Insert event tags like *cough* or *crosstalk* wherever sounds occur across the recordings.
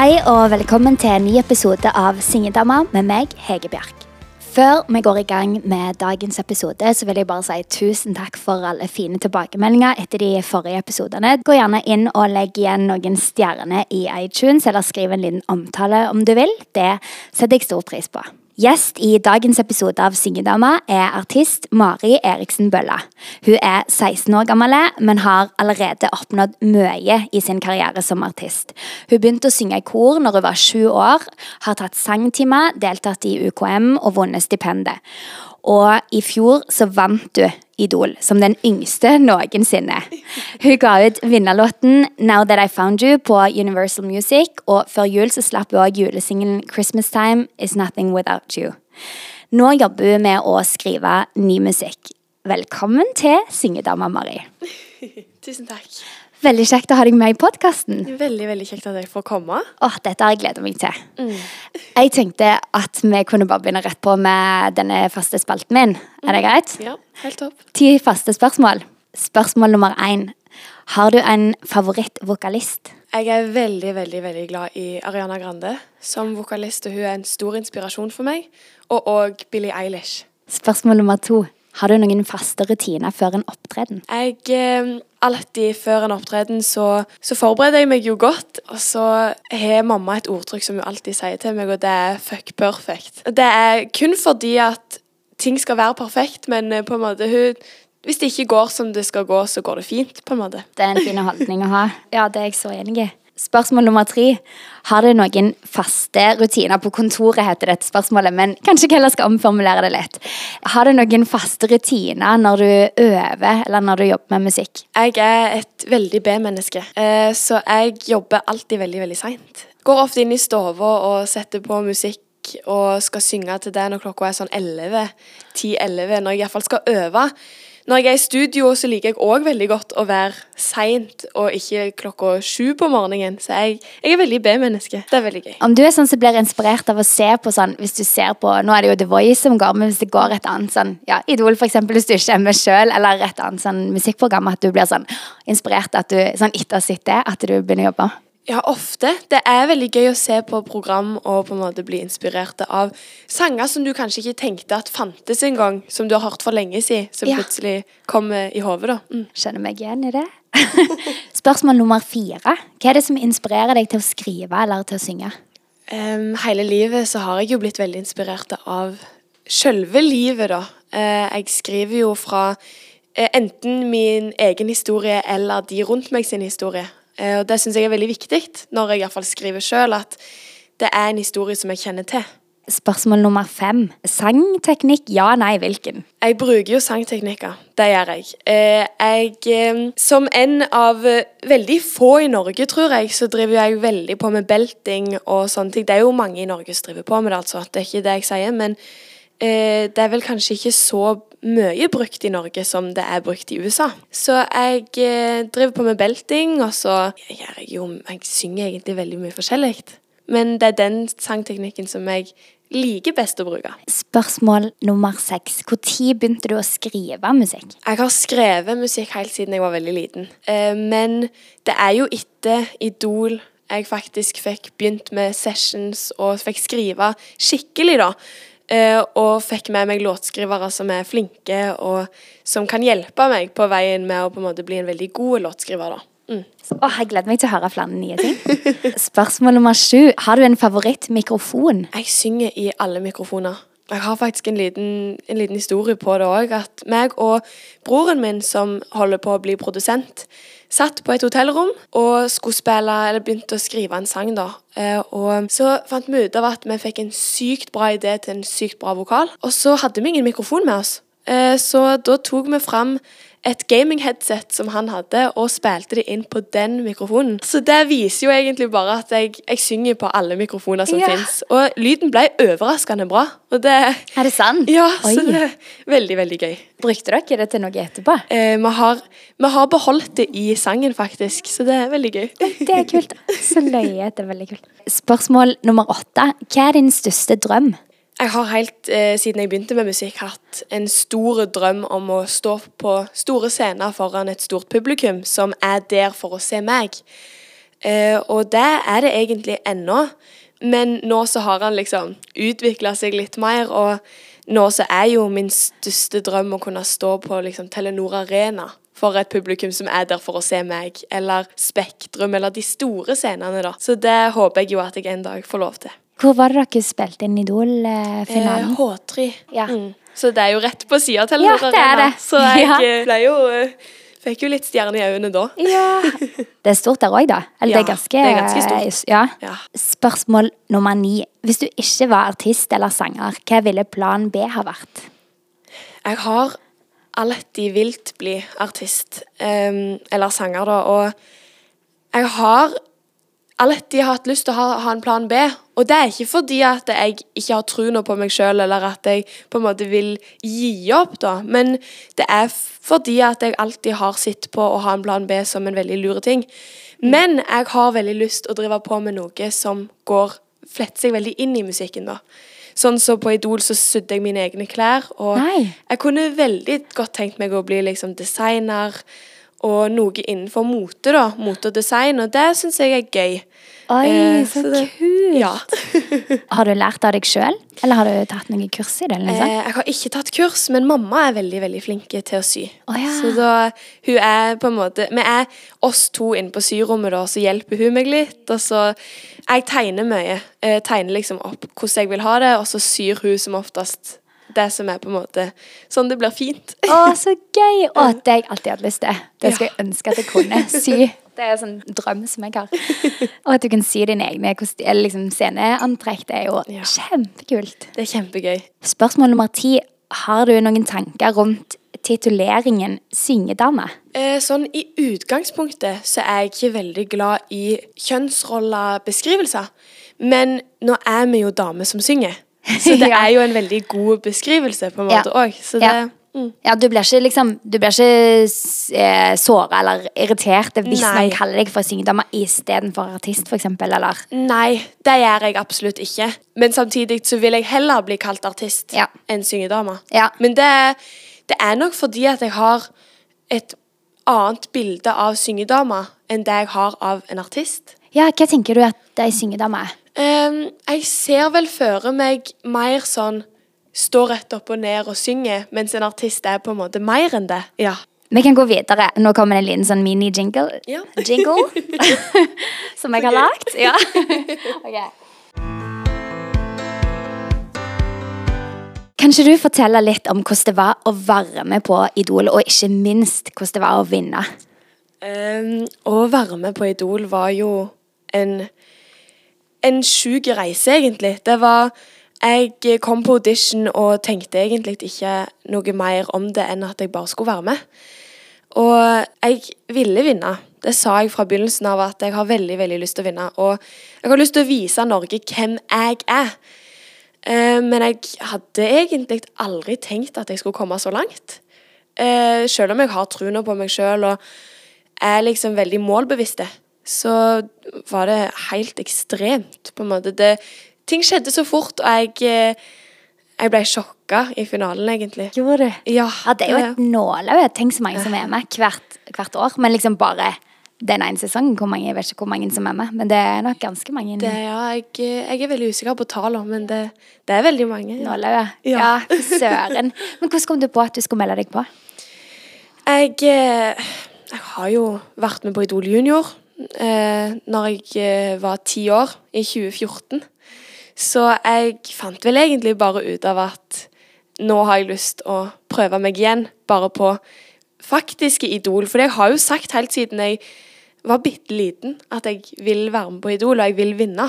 Hei og velkommen til en ny episode av Singedama med meg, Hege Bjørk. Før vi går i gang med dagens episode, så vil jeg bare si tusen takk for alle fine tilbakemeldinger etter de forrige episodene. Gå gjerne inn og legg igjen noen stjerner i iTunes, eller skriv en liten omtale om du vil. Det setter jeg stor pris på. Gjest i dagens episode av Syngedama er artist Mari Eriksen Bølla. Hun er 16 år gammel, men har allerede oppnådd mye i sin karriere som artist. Hun begynte å synge i kor når hun var sju år, har tatt sangtimer, deltatt i UKM og vunnet stipendet. Og i fjor så vant du Idol som den yngste noensinne. Hun ga ut vinnerlåten Now That I Found You på Universal Music, og før jul så slapp hun òg julesingelen Christmas Time Is Nothing Without You. Nå jobber hun med å skrive ny musikk. Velkommen til Syngedama Mari. *laughs* Tusen takk. Veldig kjekt å ha deg med i podkasten. Veldig veldig kjekt at jeg får komme. Åh, dette har jeg gleda meg til. Jeg tenkte at vi kunne bare begynne rett på med denne faste spalten min. Er det greit? Ja, helt topp. Ti faste spørsmål. Spørsmål nummer én. Har du en favorittvokalist? Jeg er veldig veldig, veldig glad i Ariana Grande som vokalist, og hun er en stor inspirasjon for meg. Og òg Billie Eilish. Spørsmål nummer to. Har du noen faste rutiner før en opptreden? Jeg eh, Alltid før en opptreden så, så forbereder jeg meg jo godt. Og så har mamma et ordtrykk som hun alltid sier til meg, og det er 'fuck perfect'. Det er kun fordi at ting skal være perfekt, men eh, på en måte hun hvis det ikke går som det skal gå, så går det fint. på en måte. Det er en fin holdning å ha. *laughs* Ja, det er jeg så enig i. Spørsmål nummer tre. Har du noen faste rutiner på kontoret, heter dette spørsmålet, men kanskje jeg heller skal omformulere det litt. Har du noen faste rutiner når du øver, eller når du jobber med musikk? Jeg er et veldig B-menneske, eh, så jeg jobber alltid veldig veldig seint. Går ofte inn i stua og setter på musikk og skal synge til det når klokka er sånn 11, 10-11, når jeg iallfall skal øve. Når jeg er i studio, så liker jeg òg veldig godt å være seint og ikke klokka sju på morgenen. Så jeg, jeg er veldig B-menneske. Det er veldig gøy. Om du er sånn som blir inspirert av å se på sånn Hvis du ser på Nå er det jo The Voice som går, men hvis det går et annet sånn Ja, Idol, for eksempel, hvis du ikke er med sjøl, eller et annet sånn musikkprogram, at du blir sånn inspirert at du sånn etter å ha sett det, at du begynner å jobbe? Ja, ofte. Det er veldig gøy å se på program og på en måte bli inspirert av sanger som du kanskje ikke tenkte at fantes engang, som du har hørt for lenge siden, som Ja. plutselig kommer i hodet, da. Mm. Skjønner meg igjen i det. *laughs* Spørsmål nummer fire. Hva er det som inspirerer deg til å skrive eller til å synge? Um, hele livet så har jeg jo blitt veldig inspirert av sjølve livet, da. Uh, jeg skriver jo fra eh, enten min egen historie eller de rundt meg sin historie. Eh, og det syns jeg er veldig viktig når jeg iallfall skriver sjøl, at det er en historie som jeg kjenner til. Spørsmål nummer fem. Sangteknikk, ja, nei, hvilken? Jeg bruker jo sangteknikker. Det gjør jeg. Eh, jeg eh, som en av veldig få i Norge, tror jeg, så driver jeg veldig på med belting og sånne ting. Det er jo mange i Norge som driver på med det, altså. Det er ikke det jeg sier. Men det er vel kanskje ikke så mye brukt i Norge som det er brukt i USA. Så jeg eh, driver på med belting, og så gjør jeg jo Jeg synger egentlig veldig mye forskjellig. Men det er den sangteknikken som jeg liker best å bruke. Spørsmål nummer seks. Når begynte du å skrive musikk? Jeg har skrevet musikk helt siden jeg var veldig liten. Eh, men det er jo etter Idol jeg faktisk fikk begynt med sessions og fikk skrive skikkelig, da. Eh, og fikk med meg låtskrivere som er flinke, og som kan hjelpe meg på veien med å på en måte bli en veldig god låtskriver, da. Mm. Oh, jeg gleder meg til å høre flere nye ting. *laughs* Spørsmål nummer sju. Har du en favorittmikrofon? Jeg synger i alle mikrofoner. Jeg har faktisk en liten, en liten historie på det òg. At meg og broren min, som holder på å bli produsent, satt på et hotellrom og skulle spille, eller begynte å skrive en sang, da. Eh, Og så fant vi ut av at vi fikk en sykt bra idé til en sykt bra vokal. Og så hadde vi ingen mikrofon med oss. Eh, Så da tok vi fram et gaming-headset som han hadde, og spilte det inn på den mikrofonen. Så det viser jo egentlig bare at jeg, jeg synger på alle mikrofoner som Ja. fins. Og lyden ble overraskende bra. Det Er det sant? Ja, Oi. så det er veldig, veldig gøy. Brukte dere det til noe etterpå? Eh, vi, har, vi har beholdt det i sangen, faktisk, så det er veldig gøy. Det er kult. Så løye. Det er veldig kult. Spørsmål nummer åtte. Hva er din største drøm? Jeg har helt eh, siden jeg begynte med musikk hatt en stor drøm om å stå på store scener foran et stort publikum som er der for å se meg. Eh, og det er det egentlig ennå. Men nå så har han liksom utvikla seg litt mer, og nå så er jo min største drøm å kunne stå på liksom Telenor Arena for et publikum som er der for å se meg, eller Spektrum, eller de store scenene, da. Så det håper jeg jo at jeg en dag får lov til. Hvor var det dere spilte inn Idol-finalen? Eh, H3. Ja. Mm. Så det er jo rett på sida til Ja, det er det. Så jeg Ja. eh, ble jo eh, Fikk jo litt stjerne i øynene da. Ja. *laughs* Det er stort der òg, da. Eller det er ganske, det er ganske stort. Ja. Ja. Spørsmål nummer ni. Hvis du ikke var artist eller sanger, hva ville plan B ha vært? Jeg har alltid vilt bli artist, um, eller sanger, da, og jeg har alltid hatt lyst til å ha, ha en plan B. Og det er ikke fordi at jeg ikke har troen på meg sjøl, eller at jeg på en måte vil gi opp, da. Men det er fordi at jeg alltid har sett på å ha en plan B som en veldig lure ting. Men jeg har veldig lyst å drive på med noe som går fletter seg veldig inn i musikken, da. Sånn så på Idol så sydde jeg mine egne klær, og Nei. jeg kunne veldig godt tenkt meg å bli liksom designer og noe innenfor mote, da. Mote og design, og det syns jeg er gøy. Oi, Eh, så, så det- kult! Ja. *laughs* Har du lært av deg sjøl, eller har du tatt noen kurs i det? Eh, jeg har ikke tatt kurs, men mamma er veldig veldig flink til å sy. Oh, ja. Så da, hun er på en måte Vi er oss to inne på syrommet, da, så hjelper hun meg litt. Og så Jeg tegner mye. Jeg tegner liksom opp hvordan jeg vil ha det, og så syr hun som oftest det som er på en måte sånn det blir fint. Å, så gøy! Å, det har jeg alltid hatt lyst til. Det skulle jeg ønske at jeg kunne. Sy. Det er en sånn drøm som jeg har. *laughs* Og at du kan sy dine egne liksom sceneantrekk. Det er jo Ja. kjempekult. Det er kjempegøy. Spørsmål nummer ti. Har du noen tanker rundt tituleringen syngedame? Eh, sånn i utgangspunktet så er jeg ikke veldig glad i kjønnsrollebeskrivelser. Men nå er vi jo damer som synger, *laughs* så det er jo en veldig god beskrivelse på en måte òg. Ja. Ja. mm. Ja, du blir ikke liksom Du blir ikke eh, såra eller irritert hvis Nei. man kaller deg for syngedame istedenfor artist, eksempel, eller Nei, det gjør jeg absolutt ikke. Men samtidig så vil jeg heller bli kalt artist Ja. enn syngedame. Ja. Men det, det er nok fordi at jeg har et annet bilde av syngedama enn det jeg har av en artist. Ja, hva tenker du at ei syngedame er? Ehm, jeg ser vel føre meg mer sånn Stå rett opp og ned og synge, mens en artist er på en måte mer enn det. Ja. Vi kan gå videre. Nå kommer det en liten sånn mini-jingle. Ja. Jingle. *laughs* som jeg har lagd. Ja. *laughs* Ok. Kan ikke du fortelle litt om hvordan det var å være med på Idol, og ikke minst hvordan det var å vinne? Um, å være med på Idol var jo en en sjuk reise, egentlig. Det var Jeg kom på audition og tenkte egentlig ikke noe mer om det enn at jeg bare skulle være med. Og jeg ville vinne. Det sa jeg fra begynnelsen av at jeg har veldig veldig lyst til å vinne. Og jeg har lyst til å vise Norge hvem jeg er. Eh, men jeg hadde egentlig aldri tenkt at jeg skulle komme så langt. Eh, selv om jeg har troen på meg sjøl og er liksom veldig målbevisste, så var det helt ekstremt, på en måte. Det, ting skjedde så fort, og jeg, eh, jeg ble sjokka i finalen, egentlig. Gjorde du? Ja, Ja, det er jo et nåløye. Tenk så mange som er med hvert, hvert år. Men liksom bare den ene sesongen. Hvor mange, jeg vet ikke hvor mange som er med, men det er nok ganske mange det, ja, jeg, jeg er veldig usikker på tallene, men det, det er veldig mange. Ja. nåløye. Ja. Ja, søren. Men hvordan kom du på at du skulle melde deg på? Jeg, eh, jeg har jo vært med på Idol Junior eh, når jeg eh, var ti år, i 2014. Så jeg fant vel egentlig bare ut av at nå har jeg lyst å prøve meg igjen, bare på faktiske Idol. For jeg har jo sagt helt siden jeg var bitte liten at jeg vil være med på Idol, og jeg vil vinne.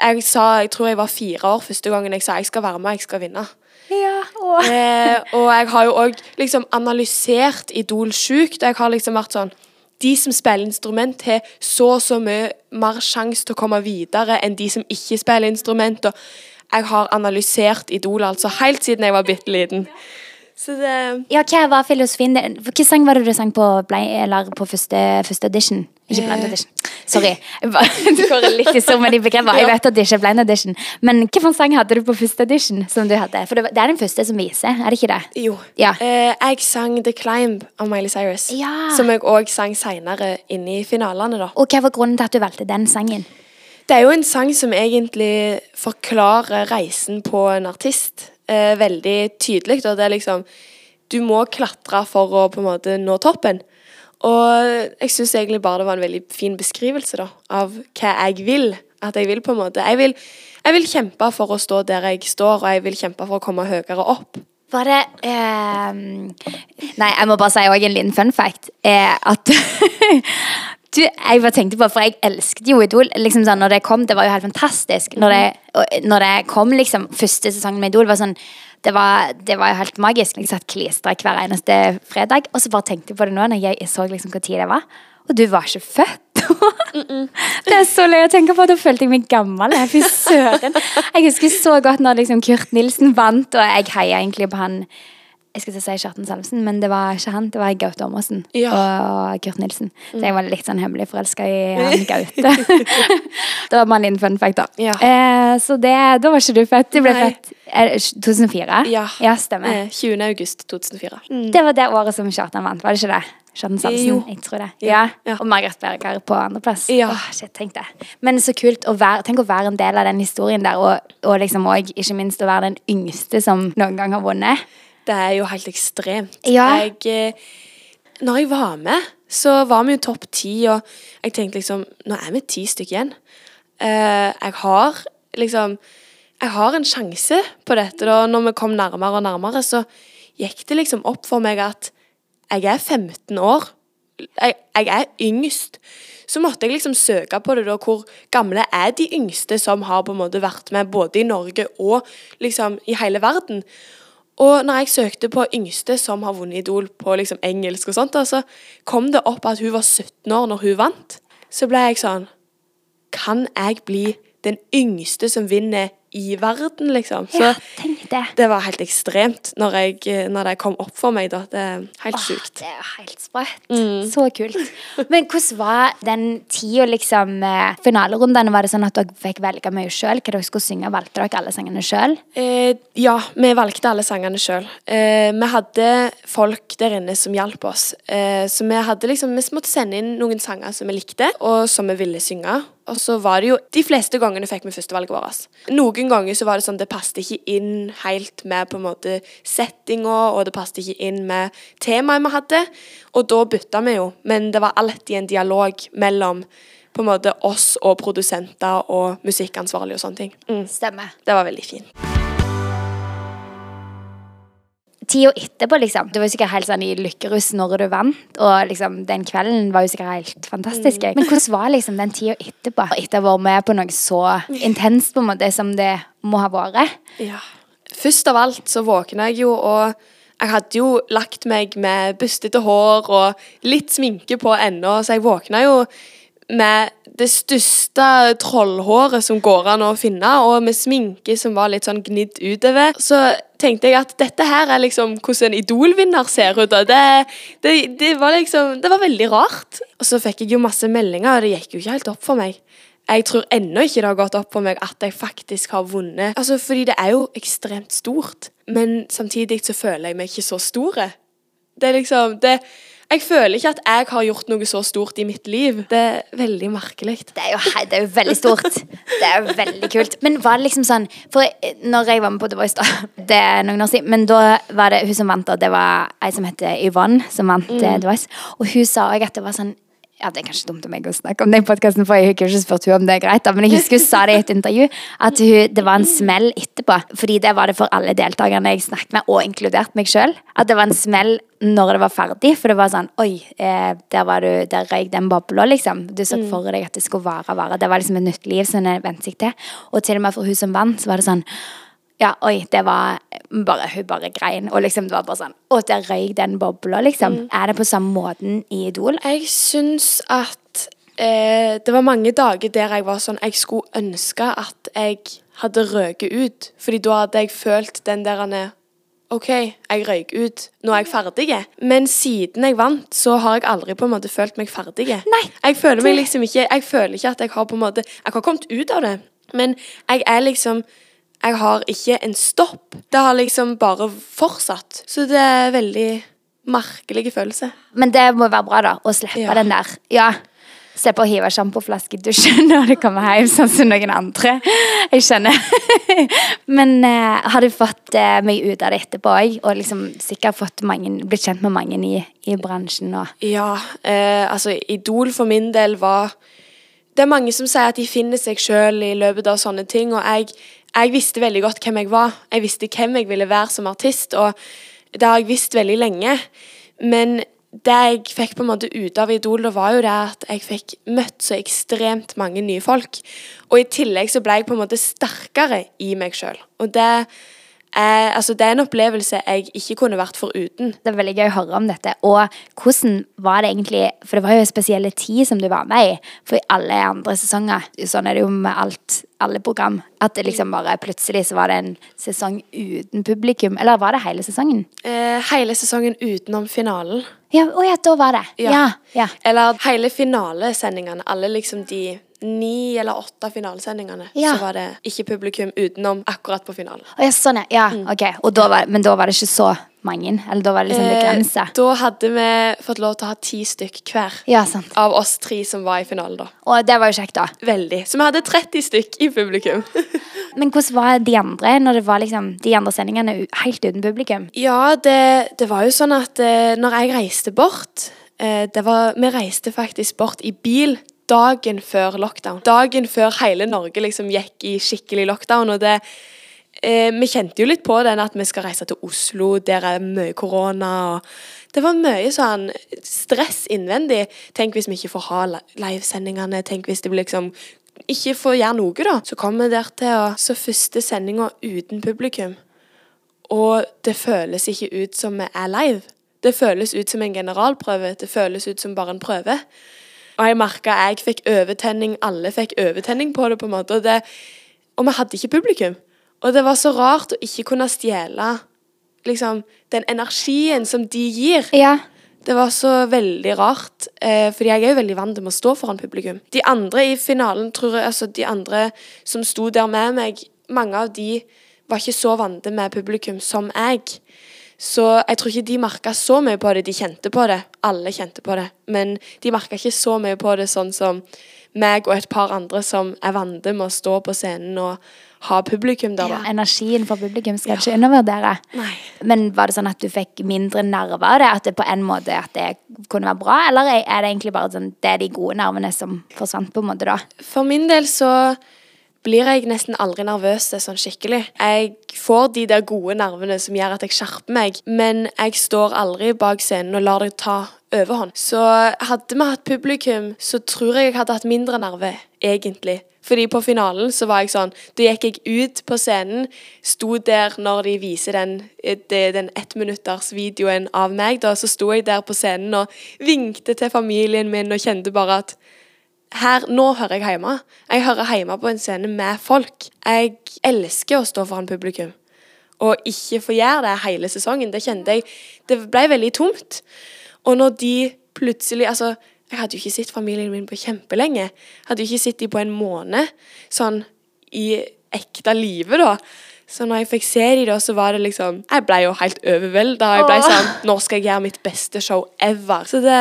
Jeg sa, jeg tror jeg var fire år første gangen jeg sa jeg skal være med, jeg skal vinne. Ja. Eh, og jeg har jo òg liksom analysert Idol sjukt. Jeg har liksom vært sånn De som spiller instrument, har så og så mye mer sjanse til å komme videre enn de som ikke spiller instrument. Og jeg har analysert Idol altså helt siden jeg var bitte liten. Det Ja, hva var filosofien? Hvilken sang var det du sang på, eller på første, første audition? Ikke blind Eh. audition. Sorry. *laughs* Jeg Det går litt i surr med de begrepene. Jeg vet at det ikke er blind audition. Men hvilken sang hadde du på første audition? som du hadde? For det, det er den første som viser, er det ikke det? Jo. Ja. Eh, jeg sang The Climb av Miley Cyrus. Ja. Som jeg òg sang seinere inne i finalene, da. Og hva var grunnen til at du valgte den sangen? Det er jo en sang som egentlig forklarer reisen på en artist eh, veldig tydelig. Og det er liksom Du må klatre for å på en måte nå toppen. Og jeg syns egentlig bare det var en veldig fin beskrivelse da, av hva jeg vil. At jeg vil på en måte Jeg vil, jeg vil kjempe for å stå der jeg står, og jeg vil kjempe for å komme høyere opp. Var det ehm, Nei, jeg må bare si også en liten fun fact. Eh, at *laughs* du, jeg bare tenkte på, for jeg elsket jo Idol. Liksom sånn, når det kom, det var jo helt fantastisk. Når det, når det kom liksom første sesongen med Idol, var sånn det var, det var jo helt magisk. Jeg satt klistra hver eneste fredag. Og så bare tenkte jeg på det nå, når jeg så liksom hvor tid det var. Og du var ikke født. *laughs* det er så løye å tenke på. Da følte jeg meg gammel. Søren. Jeg husker så godt når liksom Kurt Nilsen vant, og jeg heia egentlig på han jeg skulle si Kjartan Salvesen, men det var ikke han. Det var Gaute Ormåsen Ja. og Kurt Nilsen. Så jeg var litt sånn hemmelig forelska i *laughs* han Gaute. *laughs* det var bare en liten fun fact, da. Ja. Eh, så det, da var ikke du født. Du ble Nei. født er 2004? Ja. stemmer. Eh, 20. august 2004. Det var det året som Kjartan vant, var det ikke det? Kjartan Salvesen? Jeg tror det. Ja. Ja. Ja. Og Margaret Berger på andreplass. Ja. Åh, shit, tenk det. Men så kult å være, tenk å være en del av den historien der, og, og liksom også, ikke minst å være den yngste som noen gang har vunnet. Det er jo helt ekstremt. Ja. Jeg, eh, når jeg var med, så var vi jo topp ti, og jeg tenkte liksom Nå er vi ti stykker igjen. Eh, jeg har liksom Jeg har en sjanse på dette. da Når vi kom nærmere og nærmere, så gikk det liksom opp for meg at jeg er 15 år. Jeg, jeg er yngst. Så måtte jeg liksom søke på det, da. Hvor gamle er de yngste som har på en måte vært med både i Norge og liksom i hele verden? Og når jeg søkte på yngste som har vunnet Idol på liksom engelsk og sånt, så kom det opp at hun var 17 år når hun vant. Så ble jeg sånn Kan jeg bli den yngste som vinner i verden, liksom? Så det. det var helt ekstremt når, jeg, når det kom opp for meg, da. Det er helt Åh, sjukt. Det er helt sprøtt. Så kult. Men hvordan var den tida, liksom eh, Finalerundene, var det sånn at dere fikk velge mye sjøl? Hva dere skulle synge? Valgte dere alle sangene sjøl? Eh, ja, vi valgte alle sangene sjøl. Eh, vi hadde folk der inne som hjalp oss. Eh, så vi hadde liksom Vi måtte sende inn noen sanger som vi likte, og som vi ville synge. Og så var det jo De fleste gangene fikk vi førstevalget vårt. Noen ganger så var det sånn det passet ikke inn helt med på en måte settinga, og det passet ikke inn med temaet vi hadde. Og da bytta vi jo. Men det var alltid en dialog mellom på en måte oss og produsenter og musikkansvarlige og sånne ting. Mm. Stemmer. Det var veldig fint. Tida etterpå, liksom. Du var jo sikkert helt sånn i lykkerus når du vant, og liksom den kvelden var jo sikkert helt fantastisk. Men hvordan var liksom den tida etterpå? Etter å ha vært med på noe så intenst på en måte som det må ha vært? Ja. Først av alt så våkna jeg jo, og jeg hadde jo lagt meg med bustete hår og litt sminke på ennå, så jeg våkna jo med det største trollhåret som går an å finne, og med sminke som var litt sånn gnidd utover. Så tenkte jeg at dette her er liksom hvordan en Idol-vinner ser ut. Og det, det, det var liksom Det var veldig rart. Og så fikk jeg jo masse meldinger, og det gikk jo ikke helt opp for meg. Jeg tror ennå ikke det har gått opp for meg at jeg faktisk har vunnet. Altså, Fordi det er jo ekstremt stort, men samtidig så føler jeg meg ikke så store. Det er liksom det, Jeg føler ikke at jeg har gjort noe så stort i mitt liv. Det er veldig merkelig. Det er, jo, det er jo veldig stort. Det er jo veldig kult. Men var det liksom sånn For når jeg var med på The Voice, da *laughs* Det er noen år siden, men da var det hun som vant, og Det var ei som heter Yvonne, som vant mm. The Voice. Og hun sa òg at det var sånn ja, Det er kanskje dumt av meg å snakke om det i podkasten, for jeg har ikke spurt hun om det er greit. da, Men jeg husker hun sa det i et intervju, at hun, det var en smell etterpå. Fordi det var det for alle deltakerne jeg snakket med, og inkludert meg sjøl. At det var en smell når det var ferdig. For det var sånn Oi, eh, der, var du, der røyk den bobla, liksom. Du så for deg at det skulle vare og vare. Det var liksom et nytt liv som en vente seg til. Og til og med for hun som vant, så var det sånn ja, oi, det var bare Hun bare grein. Og liksom det var bare sånn Å, der røyk den bobla, liksom. Er det på samme måten i Idol? Jeg syns at eh, det var mange dager der jeg var sånn Jeg skulle ønske at jeg hadde røket ut. Fordi da hadde jeg følt den der han er, OK, jeg røyk ut, nå er jeg ferdig. Men siden jeg vant, så har jeg aldri på en måte følt meg ferdig. Nei, Jeg føler meg liksom ikke Jeg føler ikke at jeg har på en måte Jeg har kommet ut av det, men jeg er liksom Jeg har ikke en stopp. Det har liksom bare fortsatt. Så det er veldig merkelig følelse. Men det må være bra, da, å slippe Ja. den der. Ja. Slippe å hive sjampoflaske i dusjen *laughs* når du kommer hjem, sånn som noen andre. Jeg skjønner. *laughs* Men uh, har du fått uh, mye ut av det etterpå òg? Og liksom sikkert fått mange, blitt kjent med mange i, i bransjen og Ja, Uh, altså Idol for min del var Det er mange som sier at de finner seg sjøl i løpet av sånne ting, og jeg, jeg visste veldig godt hvem jeg var. Jeg visste hvem jeg ville være som artist, og det har jeg visst veldig lenge. Men det jeg fikk på en måte ut av Idol, det var jo det at jeg fikk møtt så ekstremt mange nye folk. Og i tillegg så ble jeg på en måte sterkere i meg sjøl. Og det er, altså, det er en opplevelse jeg ikke kunne vært foruten. Det er veldig gøy å høre om dette. Og hvordan var det egentlig For det var jo en spesiell tid som du var med i. For i alle andre sesonger, sånn er det jo med alt, alle program, at det liksom bare plutselig så var det en sesong uten publikum. Eller var det hele sesongen? Eh, hele sesongen utenom finalen. Ja, å ja, da var det. Ja. ja. Eller hele finalesendingene. Alle liksom de ni eller åtte finalesendingene. Ja. Så var det ikke publikum utenom akkurat på finalen. Oh, ja, sånn, ja. Mm. ok. Da var, men da var det ikke så mange? Eller da var det liksom begrensa? Eh, da hadde vi fått lov til å ha ti stykk hver. Ja, sant. Av oss tre som var i finalen, da. Og det var jo kjekt, da. Veldig. Så vi hadde 30 stykk i publikum. *laughs* Men hvordan var de andre når det var liksom de andre sendingene helt uten publikum? Ja, det, det var jo sånn at eh, når jeg reiste bort eh, det var, Vi reiste faktisk bort i bil dagen før lockdown. Dagen før hele Norge liksom gikk i skikkelig lockdown. og det eh, Vi kjente jo litt på den at vi skal reise til Oslo, der er mye korona. og Det var mye sånn stress innvendig. Tenk hvis vi ikke får ha livesendingene. Tenk hvis det blir liksom ikke får gjøre noe, da. Så kom vi der til, og så første sendinga uten publikum. Og det føles ikke ut som vi er live. Det føles ut som en generalprøve. Det føles ut som bare en prøve. Og jeg merka jeg fikk overtenning, alle fikk overtenning på det, på en måte. Og, det, og vi hadde ikke publikum. Og det var så rart å ikke kunne stjele liksom, den energien som de gir. Ja. Det var så veldig rart, eh, fordi jeg er jo veldig vant med å stå foran publikum. De andre i finalen, tror jeg, altså de andre som sto der med meg, mange av de var ikke så vant med publikum som jeg. Så jeg tror ikke de merka så mye på det. De kjente på det. Alle kjente på det. Men de merka ikke så mye på det sånn som meg og et par andre som er vant med å stå på scenen og ha publikum der, ja. Energien for publikum skal ikke undervurdere. Nei. Men var det sånn at du fikk mindre nerver av det? At det på en måte at det kunne være bra? Eller er det egentlig bare sånn det er de gode nervene som forsvant, på en måte, da? For min del så blir jeg nesten aldri nervøs sånn skikkelig. Jeg får de der gode nervene som gjør at jeg skjerper meg, men jeg står aldri bak scenen og lar det ta overhånd. Så hadde vi hatt publikum, så tror jeg jeg hadde hatt mindre nerve, egentlig. Fordi på finalen så var jeg sånn Da gikk jeg ut på scenen, sto der når de viser den, den ettminuttersvideoen av meg, da, så sto jeg der på scenen og vinkte til familien min og kjente bare at her, nå hører jeg hjemme. Jeg hører hjemme på en scene med folk. Jeg elsker å stå foran publikum. Og ikke få gjøre det hele sesongen. Det kjente jeg Det ble veldig tomt. Og når de plutselig Altså, jeg hadde jo ikke sett familien min på kjempelenge. Hadde jo ikke sett dem på en måned, sånn i ekte livet, da. Så når jeg fikk se dem, da, så var det liksom Jeg ble jo helt overvelda. Jeg ble sånn Nå skal jeg gjøre mitt beste show ever. Så det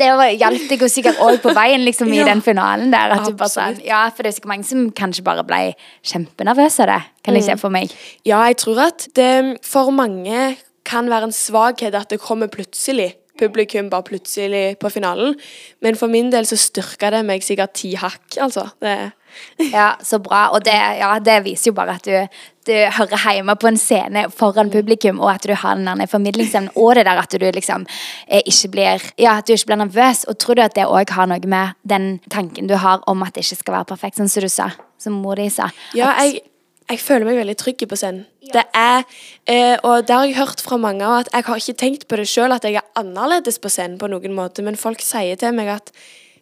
Det var- hjalp deg jo sikkert òg på veien liksom, i Ja. den finalen der. At du bare sånn, ja, For det er sikkert mange som kanskje bare ble kjempenervøse av det. Kan jeg se for meg. Ja, jeg tror at det for mange kan være en svakhet at det kommer plutselig. Publikum bare plutselig på finalen. Men for min del så styrka det meg sikkert ti hakk, altså. Det, Ja, Så bra. Og det, ja, det viser jo bare at du, du hører hjemme på en scene foran publikum, og at du har den formidlingsevnen, *laughs* og det der at du liksom eh, ikke blir Ja, at du ikke blir nervøs. Og tror du at det òg har noe med den tanken du har om at det ikke skal være perfekt, sånn som du sa? Som mor di sa. ja, jeg, jeg føler meg veldig trygg på scenen. Det er, eh, og det har jeg hørt fra mange og at jeg har ikke tenkt på det sjøl, at jeg er annerledes på scenen på noen måte, men folk sier til meg at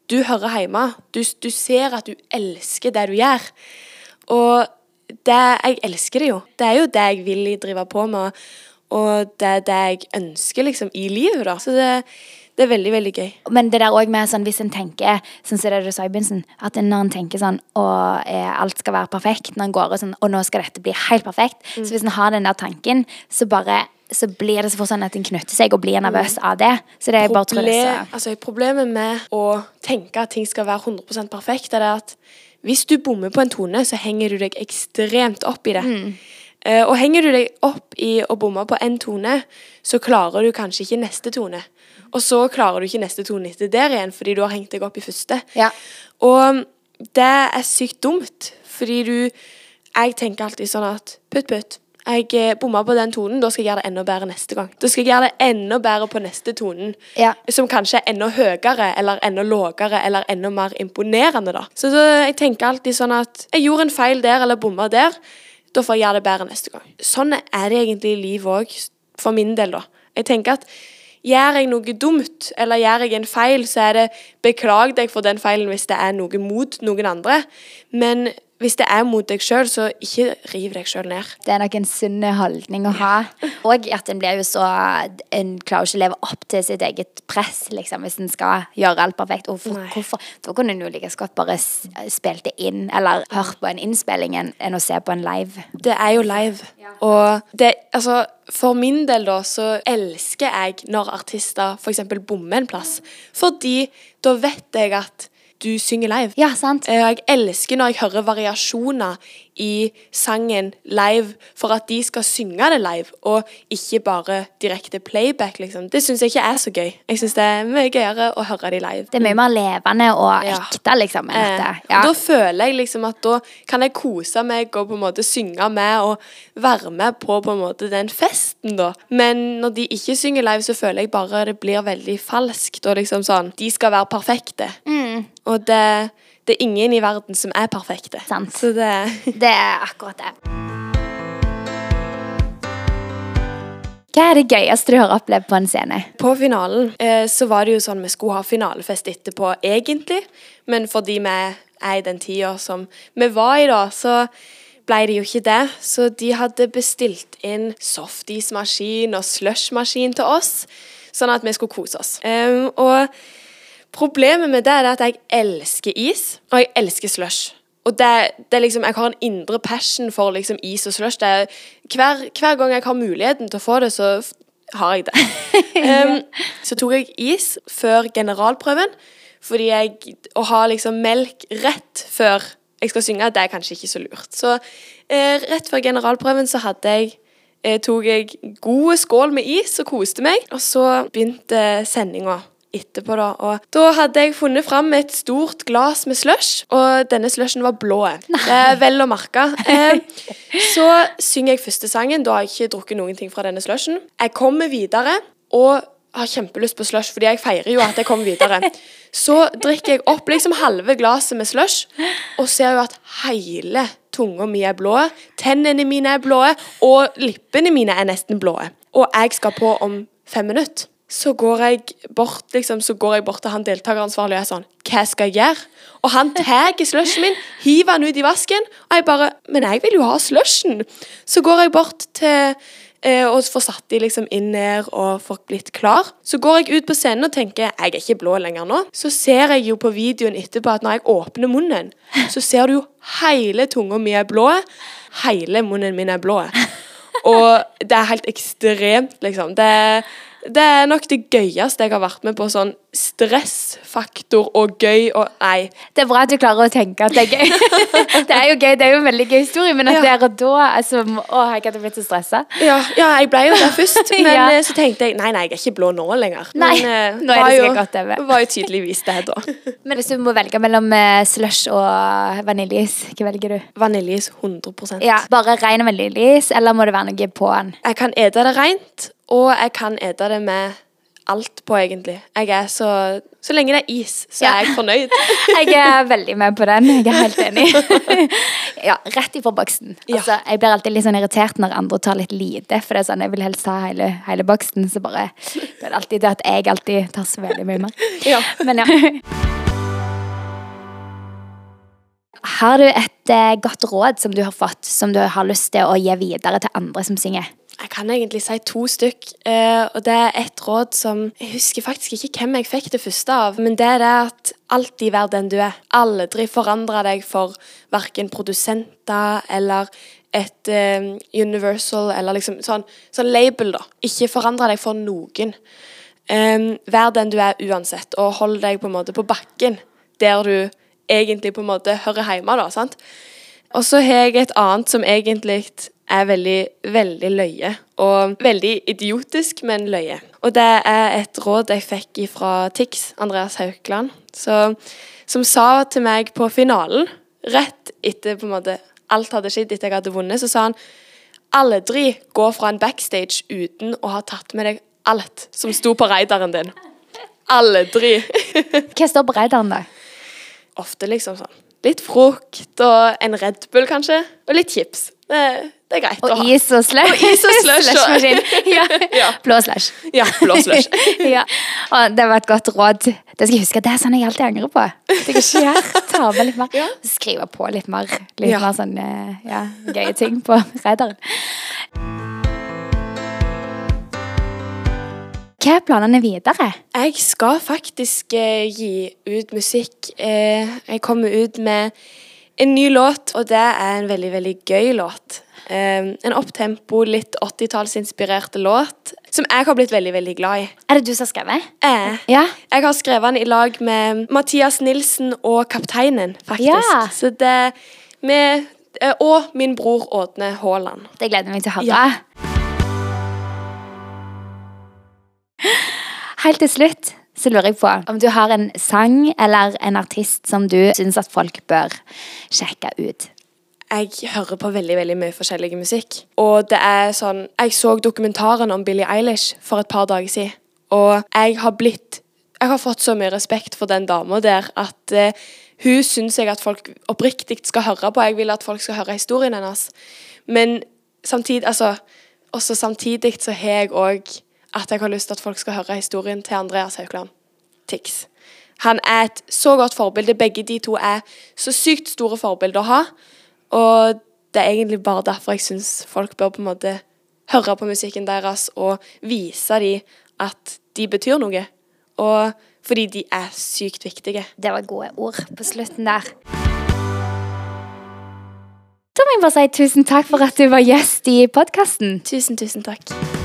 du hører hjemme. Du, du ser at du elsker det du gjør. Og det, jeg elsker det jo. Det er jo det jeg vil drive på med. og det er det jeg ønsker liksom i livet, da. Så det, det er veldig, veldig gøy. Men det der også med sånn, hvis en tenker sånn som det du sa i begynnelsen, at når en tenker sånn og eh, alt skal være perfekt, når en går og sånn Og nå skal dette bli helt perfekt. Mm. Så hvis en har den der tanken, så bare så blir det så fort sånn at en knytter seg og blir nervøs av det. Så det er bare tror jeg Proble- altså, problemet med å tenke at ting skal være 100% perfekt, er det at hvis du bommer på en tone, så henger du deg ekstremt opp i det. Eh, og henger du deg opp i å bomme på en tone, så klarer du kanskje ikke neste tone. Og så klarer du ikke neste tone etter der igjen, fordi du har hengt deg opp i første. Ja. Og det er sykt dumt, fordi du Jeg tenker alltid sånn at putt, putt. Jeg eh, bomma på den tonen, da skal jeg gjøre det enda bedre neste gang. Da skal jeg gjøre det enda bedre på neste tonen, Ja. som kanskje er enda høyere, eller enda lavere, eller enda mer imponerende, da. Så da, jeg tenker alltid sånn at jeg gjorde en feil der, eller bomma der, da får jeg gjøre det bedre neste gang. Sånn er det egentlig i livet òg, for min del, da. Jeg tenker at Gjør jeg noe dumt, eller gjør jeg en feil, så er det beklag deg for den feilen hvis det er noe mot noen andre. Men hvis det er mot deg sjøl, så ikke riv deg sjøl ned. Det er nok en sunn holdning å ha. Og at en blir jo så En klarer ikke å leve opp til sitt eget press, liksom, hvis en skal gjøre alt perfekt. Hvorfor? for, hvorfor? Da kunne en jo like godt bare spilt det inn, eller hørt på en innspilling, enn å se på en live. Det er jo live. Og det, altså, for min del da, så elsker jeg når artister f.eks. bommer en plass. Fordi da vet jeg at du synger live. Ja, sant? Eh, Jeg elsker når jeg hører variasjoner i sangen live, for at de skal synge det live, og ikke bare direkte playback, liksom. Det syns jeg ikke er så gøy. Jeg syns det er mye gøyere å høre de live. Det er mye mer levende og ekte, liksom. enn Eh, dette. og Ja. Da føler jeg liksom at da kan jeg kose meg og på en måte synge med og være med på på en måte den festen, da. Men når de ikke synger live, så føler jeg bare det blir veldig falskt og liksom sånn De skal være perfekte. Mm. Og det, det er ingen i verden som er perfekte. Sant. Så det *laughs* Det er akkurat det. Hva er det gøyeste du har opplevd på en scene? På finalen eh, så var det jo sånn vi skulle ha finalefest etterpå, egentlig. Men fordi vi er i den tida som vi var i da, så ble det jo ikke det. Så de hadde bestilt inn softismaskin og slushmaskin til oss, sånn at vi skulle kose oss. Em, og problemet med det er at jeg elsker is, og jeg elsker slush. Og det, det liksom, Jeg har en indre passion for liksom is og slush. Det er, hver, hver gang jeg har muligheten til å få det, så har jeg det. *laughs* Um, så tok jeg is før generalprøven, fordi jeg, å ha liksom melk rett før jeg skal synge, det er kanskje ikke så lurt. Så eh, rett før generalprøven så hadde jeg eh, tok jeg gode skål med is og koste meg. Og så begynte sendinga etterpå, da. Og da hadde jeg funnet fram et stort glass med slush, og denne slushen var blå. Det er vel å merke. Eh, så synger jeg første sangen. Da har jeg ikke drukket noen ting fra denne slushen. Jeg kommer videre. og har kjempelyst på slush, fordi jeg feirer jo at jeg kommer videre. Så drikker jeg opp liksom halve glasset med slush, og ser jo at hele tunga mi er blå, tennene mine er blå, og lippene mine er nesten blå. Og jeg skal på om fem minutter. Så går jeg bort liksom, så går jeg bort til han deltakeransvarlige og er sånn Hva skal jeg gjøre? Og han tar slushen min, hiver den ut i vasken, og jeg bare Men jeg vil jo ha slushen! Så går jeg bort til eh, og får satt de liksom inn ned og får blitt klar. Så går jeg ut på scenen og tenker jeg er ikke blå lenger nå. Så ser jeg jo på videoen etterpå at når jeg åpner munnen, så ser du jo hele tunga mi er blå. Hele munnen min er blå. Og det er helt ekstremt, liksom. Det, det er nok det gøyeste jeg har vært med på. Sånn stressfaktor og gøy og Nei. Det er bra at du klarer å tenke at det er gøy. *laughs* det er jo gøy, det er jo en veldig gøy historie, men at Ja. der og da altså, Å, jeg hadde blitt så stressa. Ja, ja, jeg ble jo det først, *laughs* men Ja. eh, så tenkte jeg nei, nei, jeg er ikke blå nå lenger. Nei, men, eh, *laughs* nå er det jo- godt over. var jo tydeligvis det, da. Men hvis du må velge mellom eh, slush og vaniljeis, hva velger du? Vaniljeis 100 Ja, Bare ren vaniljeis, eller må det være noe på den? Jeg kan ete det rent, og jeg kan ete det med alt på, egentlig. Jeg er så Så lenge det er is, så Ja. er jeg fornøyd. *laughs* Jeg er veldig med på den. Jeg er helt enig. *laughs* ja, Rett ifra boksen. Ja. Altså, jeg blir alltid litt sånn irritert når andre tar litt lite. For det er sånn, jeg vil helst ta hele, hele boksen. Så bare det er alltid det at jeg alltid tar så veldig mye mer. *laughs* Ja. Men ja. Har du et eh, godt råd som du har fått, som du har lyst til å gi videre til andre som synger? Jeg kan egentlig si to stykk. Eh, og det er et råd som Jeg husker faktisk ikke hvem jeg fikk det første av, men det er det at alltid vær den du er. Aldri forandre deg for verken produsenter eller et eh, universal eller liksom sånn, sånn label, da. Ikke forandre deg for noen. Um, vær den du er uansett, og hold deg på en måte på bakken der du egentlig på en måte hører hjemme. da, sant? Og så har jeg et annet som egentlig er veldig, veldig løye. Og veldig idiotisk, men løye. Og det er et råd jeg fikk fra Tix, Andreas Haukeland, så, som sa til meg på finalen, rett etter på en måte alt hadde skjedd etter jeg hadde vunnet, så sa han aldri gå fra en backstage uten å ha tatt med deg alt som sto på raideren din. Aldri. *laughs* Hva står på raideren, da? Ofte liksom sånn litt frukt og en Red Bull, kanskje. Og litt chips. Det, det er greit Og å ha. is og slush. Og is og *laughs* slush, ja. Ja. Blå slush. Ja, blå slush. *laughs* ja. Og det var et godt råd. Det skal jeg huske. Det er sånn jeg alltid angrer på. Det jeg ikke gjør. Ta med litt mer. Ja. Skrive på litt mer, litt mer sånn eh, ja, gøye ting på radaren. Hva er planene videre? Jeg skal faktisk eh, gi ut musikk. Eh, jeg kommer ut med en ny låt, og det er en veldig, veldig gøy låt. Eh, en opptempo, litt 80-tallsinspirerte låt, som jeg har blitt veldig, veldig glad i. Er det du som har skrevet? Eh, Ja. Jeg har skrevet den i lag med Mathias Nilsen og Kapteinen, faktisk. Ja. Så det med, eh, Og min bror Ådne Haaland. Det gleder jeg meg til å høre. Ja. Helt til slutt så lurer jeg på om du har en sang eller en artist som du syns at folk bør sjekke ut. Jeg hører på veldig veldig mye forskjellig musikk. Og det er sånn Jeg så dokumentaren om Billie Eilish for et par dager siden, og jeg har blitt Jeg har fått så mye respekt for den dama der at uh, hun syns jeg at folk oppriktig skal høre på. Jeg vil at folk skal høre historien hennes. Men samtidig Altså også samtidig så har jeg òg at jeg har lyst til at folk skal høre historien til Andreas Haukeland. Tix. Han er et så godt forbilde. Begge de to er så sykt store forbilder å ha. Og det er egentlig bare derfor jeg syns folk bør på en måte høre på musikken deres og vise dem at de betyr noe. Og fordi de er sykt viktige. Det var gode ord på slutten der. Da må jeg bare si tusen takk for at du var gjest i podkasten. Tusen, tusen takk.